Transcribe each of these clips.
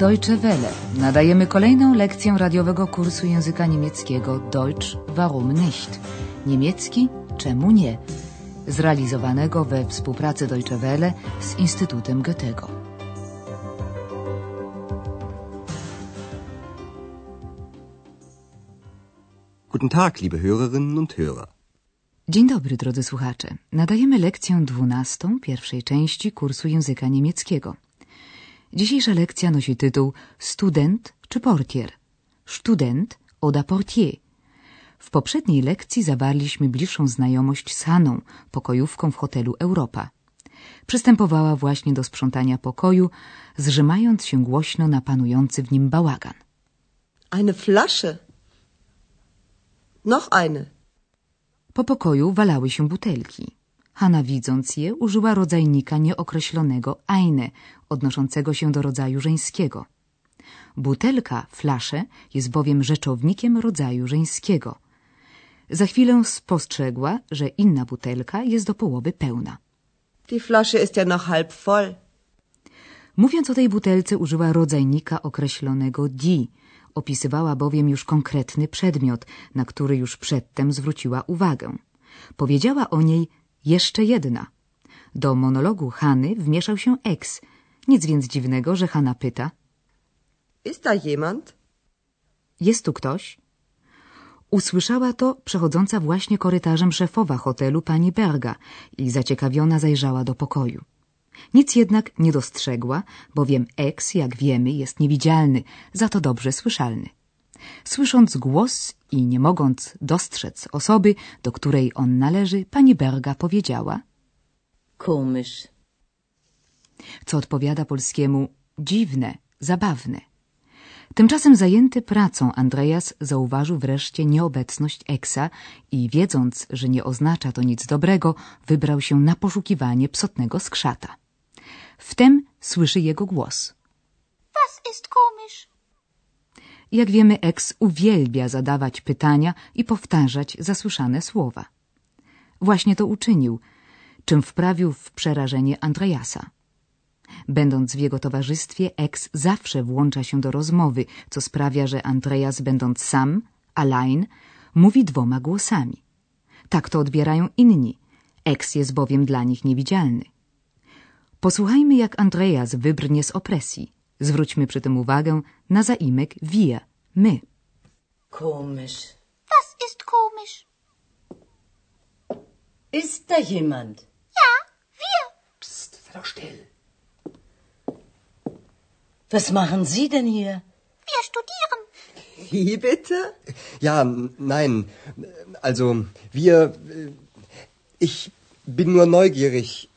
Deutsche Welle. Nadajemy kolejną lekcję radiowego kursu języka niemieckiego Deutsch warum nicht? Niemiecki czemu nie? Zrealizowanego we współpracy Deutsche Welle z Instytutem Goethego. Guten Tag, liebe Hörerinnen und Hörer. Dzień dobry, drodzy słuchacze. Nadajemy lekcję dwunastą pierwszej części kursu języka niemieckiego. Dzisiejsza lekcja nosi tytuł Student czy portier? Student oder portier? W poprzedniej lekcji zawarliśmy bliższą znajomość z Haną, pokojówką w hotelu Europa. Przystępowała właśnie do sprzątania pokoju, zrzymając się głośno na panujący w nim bałagan. Eine Flasche. Noch eine. Po pokoju walały się butelki. Hanna widząc je użyła rodzajnika nieokreślonego eine, odnoszącego się do rodzaju żeńskiego. Butelka, flasze, jest bowiem rzeczownikiem rodzaju żeńskiego. Za chwilę spostrzegła, że inna butelka jest do połowy pełna. Die Flasche ist ja noch halb voll. Mówiąc o tej butelce użyła rodzajnika określonego die, opisywała bowiem już konkretny przedmiot, na który już przedtem zwróciła uwagę. Powiedziała o niej jeszcze jedna. Do monologu Hany wmieszał się ex. Nic więc dziwnego, że Hanna pyta. Ist da jemand? Jest tu ktoś? Usłyszała to przechodząca właśnie korytarzem szefowa hotelu pani Berga i zaciekawiona zajrzała do pokoju. Nic jednak nie dostrzegła, bowiem ex, jak wiemy, jest niewidzialny, za to dobrze słyszalny. Słysząc głos i nie mogąc dostrzec osoby, do której on należy, pani Berga powiedziała, Komisch. co odpowiada polskiemu dziwne, zabawne. Tymczasem zajęty pracą Andreas zauważył wreszcie nieobecność Eksa i wiedząc, że nie oznacza to nic dobrego, wybrał się na poszukiwanie psotnego skrzata. Wtem słyszy jego głos. Was ist komisch? Jak wiemy, Eks uwielbia zadawać pytania i powtarzać zasłyszane słowa. Właśnie to uczynił, czym wprawił w przerażenie Andreasa. Będąc w jego towarzystwie, Eks zawsze włącza się do rozmowy, co sprawia, że Andreas, będąc sam, allein, mówi dwoma głosami. Tak to odbierają inni. Eks jest bowiem dla nich niewidzialny. Posłuchajmy, jak Andreas wybrnie z opresji. Zwróćmy przy tym uwagę na zaimek wir, my. Komisch. Was ist komisch? Ist da jemand? Ja, wir. Psst, sei doch still. Was machen Sie denn hier? Wir studieren. Wie bitte? Ja, nein. Also, wir. Ich bin nur neugierig.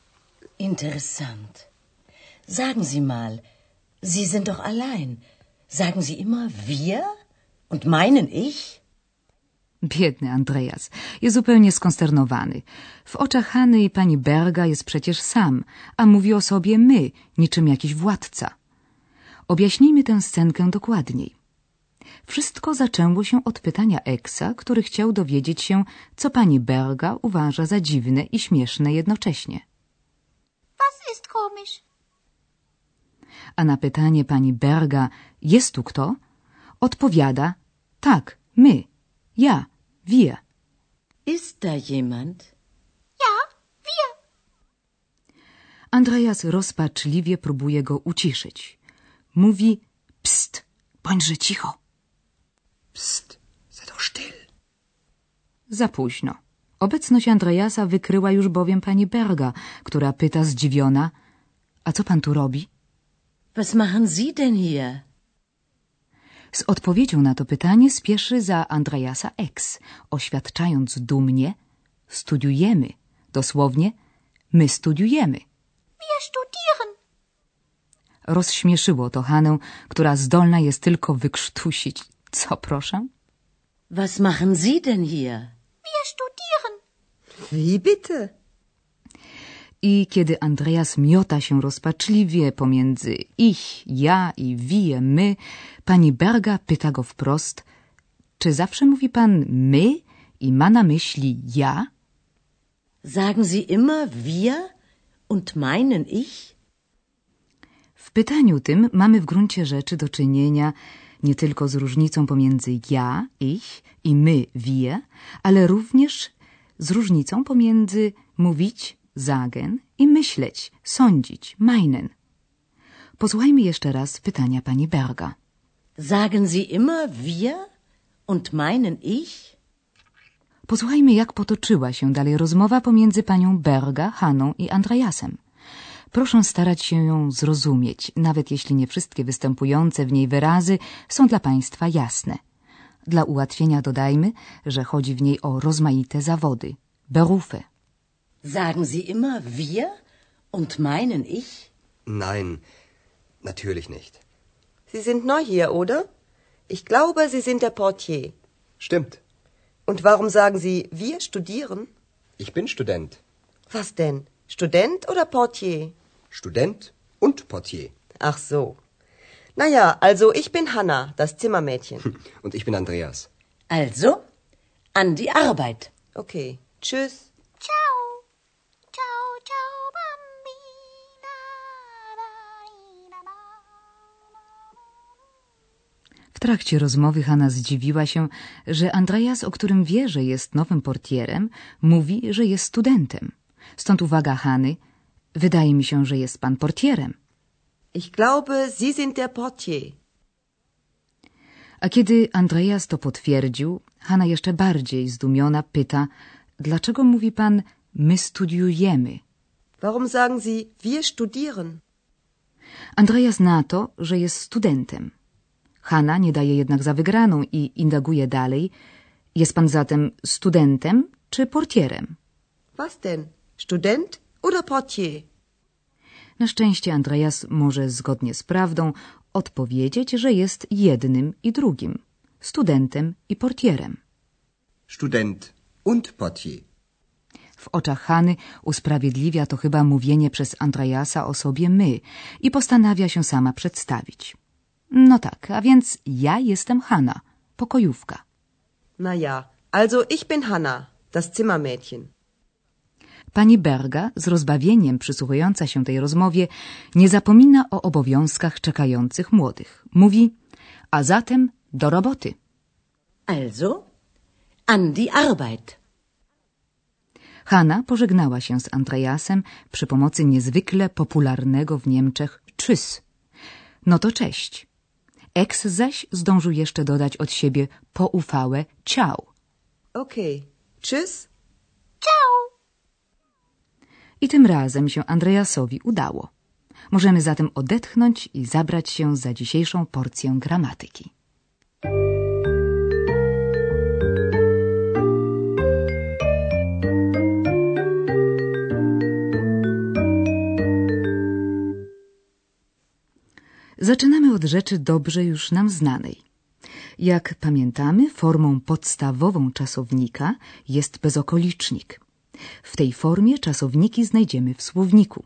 Interessant. Sagen Sie mal, Sie sind doch allein. Sagen Sie immer wir? Und meinen ich? Biedny Andreas jest zupełnie skonsternowany. W oczach Hany i pani Berga jest przecież sam, a mówi o sobie my, niczym jakiś władca. Objaśnijmy tę scenkę dokładniej. Wszystko zaczęło się od pytania Eksa, który chciał dowiedzieć się, co pani Berga uważa za dziwne i śmieszne jednocześnie. Was ist komisch? A na pytanie pani Berga, jest tu kto? Odpowiada, tak, my, ja, wir. Ist da jemand? Ja, wir. Andreas rozpaczliwie próbuje go uciszyć. Mówi, pst, bądźże cicho. Psst, sei doch still. Za późno. Obecność Andreasa wykryła już bowiem pani Berga, która pyta zdziwiona, a co pan tu robi? Was machen Sie denn hier? Z odpowiedzią na to pytanie spieszy za Andreasa ex, oświadczając dumnie, studiujemy, dosłownie, my studiujemy. Wir studieren. Rozśmieszyło to Hanę, która zdolna jest tylko wykrztusić. Co proszę? Was machen Sie denn hier? Wir studieren. Wie bitte? I kiedy Andreas miota się rozpaczliwie pomiędzy ich, ja i wir, my, pani Berga pyta go wprost, czy zawsze mówi pan my i ma na myśli ja? Sagen Sie immer wir und meinen ich? W pytaniu tym mamy w gruncie rzeczy do czynienia nie tylko z różnicą pomiędzy ja, ich i my, wir, ale również z różnicą pomiędzy mówić, sagen i myśleć, sądzić, meinen. Posłuchajmy jeszcze raz pytania pani Berga. Sagen Sie immer wir und meinen ich? Posłuchajmy, jak potoczyła się dalej rozmowa pomiędzy panią Berga, Haną i Andreasem. Proszę starać się ją zrozumieć, nawet jeśli nie wszystkie występujące w niej wyrazy są dla państwa jasne. Dla ułatwienia dodajmy, że chodzi w niej o rozmaite zawody, Berufe. Sagen Sie immer wir und meinen ich? Nein, natürlich nicht. Sie sind neu hier, oder? Ich glaube, Sie sind der Portier. Stimmt. Und warum sagen Sie, wir studieren? Ich bin Student. Was denn? Student oder Portier? Student und Portier. Ach so. Naja, also ich bin Hanna, das Zimmermädchen. Und ich bin Andreas. Also, an die Arbeit. Okay. Tschüss. Trakcie rozmowy Hanna zdziwiła się, że Andreas, o którym wie, że jest nowym portierem, mówi, że jest studentem. Stąd uwaga Hany, wydaje mi się, że jest pan portierem. Ich glaube, Sie sind der Portier. A kiedy Andreas to potwierdził, Hanna jeszcze bardziej zdumiona pyta, dlaczego mówi pan my studiujemy? Warum sagen Sie, wir studieren? Andreas na to, że jest studentem. Hanna nie daje jednak za wygraną i indaguje dalej, jest pan zatem studentem czy portierem? Was denn? Student oder Portier? Na szczęście Andreas może zgodnie z prawdą odpowiedzieć, że jest jednym i drugim, studentem i portierem. Student und Portier. W oczach Hany usprawiedliwia to chyba mówienie przez Andreasa o sobie my i postanawia się sama przedstawić. No tak, a więc ja jestem Hanna, pokojówka. Na ja, also ich bin Hanna, das Zimmermädchen. Pani Berga, z rozbawieniem przysłuchująca się tej rozmowie, nie zapomina o obowiązkach czekających młodych. Mówi, a zatem do roboty. Also, an die Arbeit. Hanna pożegnała się z Andreasem przy pomocy niezwykle popularnego w Niemczech tschüss. No to cześć. Ex zaś zdążył jeszcze dodać od siebie poufałe ciao. Okay. Tschüss. Ciao. I tym razem się Andreasowi udało. Możemy zatem odetchnąć i zabrać się za dzisiejszą porcję gramatyki. Zaczynamy od rzeczy dobrze już nam znanej. Jak pamiętamy, formą podstawową czasownika jest bezokolicznik. W tej formie czasowniki znajdziemy w słowniku.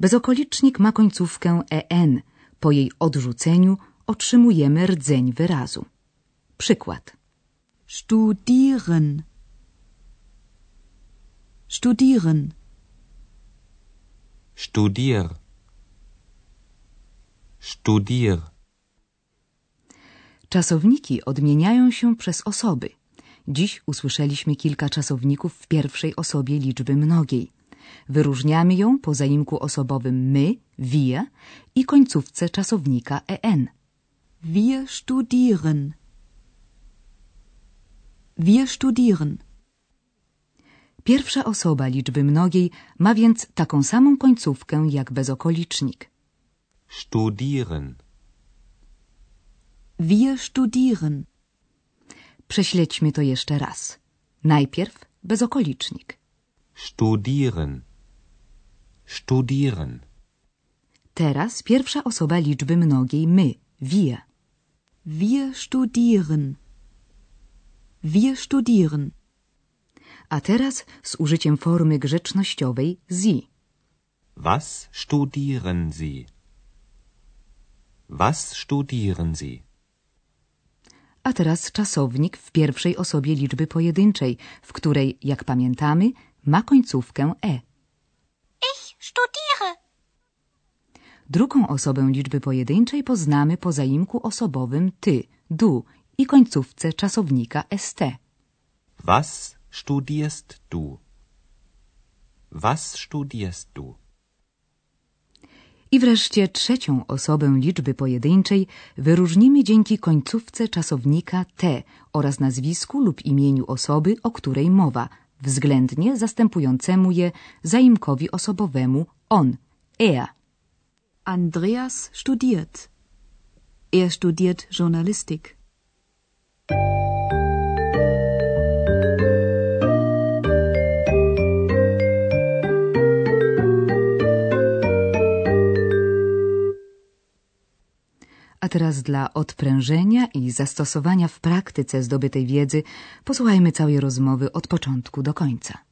Bezokolicznik ma końcówkę en. Po jej odrzuceniu otrzymujemy rdzeń wyrazu. Przykład. Studieren. Studieren. Studier. Studier. Czasowniki odmieniają się przez osoby. Dziś usłyszeliśmy kilka czasowników w pierwszej osobie liczby mnogiej. Wyróżniamy ją po zaimku osobowym my, wir i końcówce czasownika en. Wir studieren. Wir studieren. Pierwsza osoba liczby mnogiej ma więc taką samą końcówkę jak bezokolicznik. Studieren. Wir studieren. Prześledźmy to jeszcze raz. Najpierw bezokolicznik. Studieren. Studieren. Teraz pierwsza osoba liczby mnogiej my, wir. Wir studieren. Wir studieren. A teraz z użyciem formy grzecznościowej sie. Was studieren Sie? Was studieren Sie? A teraz czasownik w pierwszej osobie liczby pojedynczej, w której, jak pamiętamy, ma końcówkę e. Ich studiere. Drugą osobę liczby pojedynczej poznamy po zaimku osobowym ty, du i końcówce czasownika st. Was studierst du? Was studierst du? I wreszcie trzecią osobę liczby pojedynczej wyróżnimy dzięki końcówce czasownika te oraz nazwisku lub imieniu osoby, o której mowa, względnie zastępującemu je zaimkowi osobowemu on, er. Andreas studiert. Er studiert Journalistik. A teraz dla odprężenia i zastosowania w praktyce zdobytej wiedzy posłuchajmy całej rozmowy od początku do końca.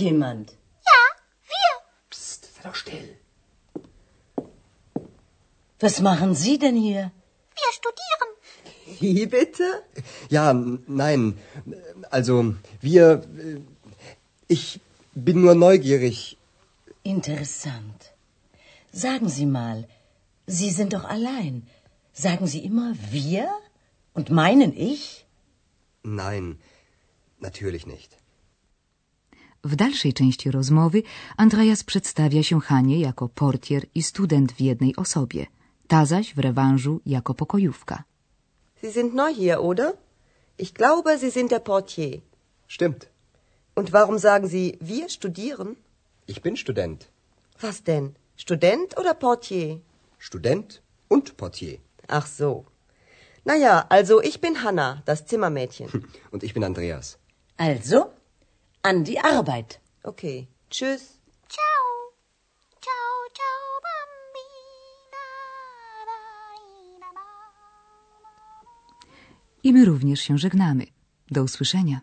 Jemand? Ja, wir. Psst, sei doch still. Was machen Sie denn hier? Wir studieren. Wie bitte? Ja, nein. Also, wir. äh, Ich bin nur neugierig. Interessant. Sagen Sie mal, Sie sind doch allein. Sagen Sie immer wir? Und meinen ich? Nein, natürlich nicht. W dalszej części rozmowy Andreas przedstawia się Hanie jako portier i student w jednej osobie, ta zaś w rewanżu jako pokojówka. Sie sind neu hier, oder? Ich glaube, Sie sind der Portier. Stimmt. Und warum sagen Sie, wir studieren? Ich bin Student. Was denn? Student oder Portier? Student und Portier. Ach so. Naja, also ich bin Hanna, das Zimmermädchen. Und ich bin Andreas. Also, an die Arbeit. Okay. Tschüss. Ciao. Ciao, ciao, bambina. I my również się żegnamy. Do usłyszenia.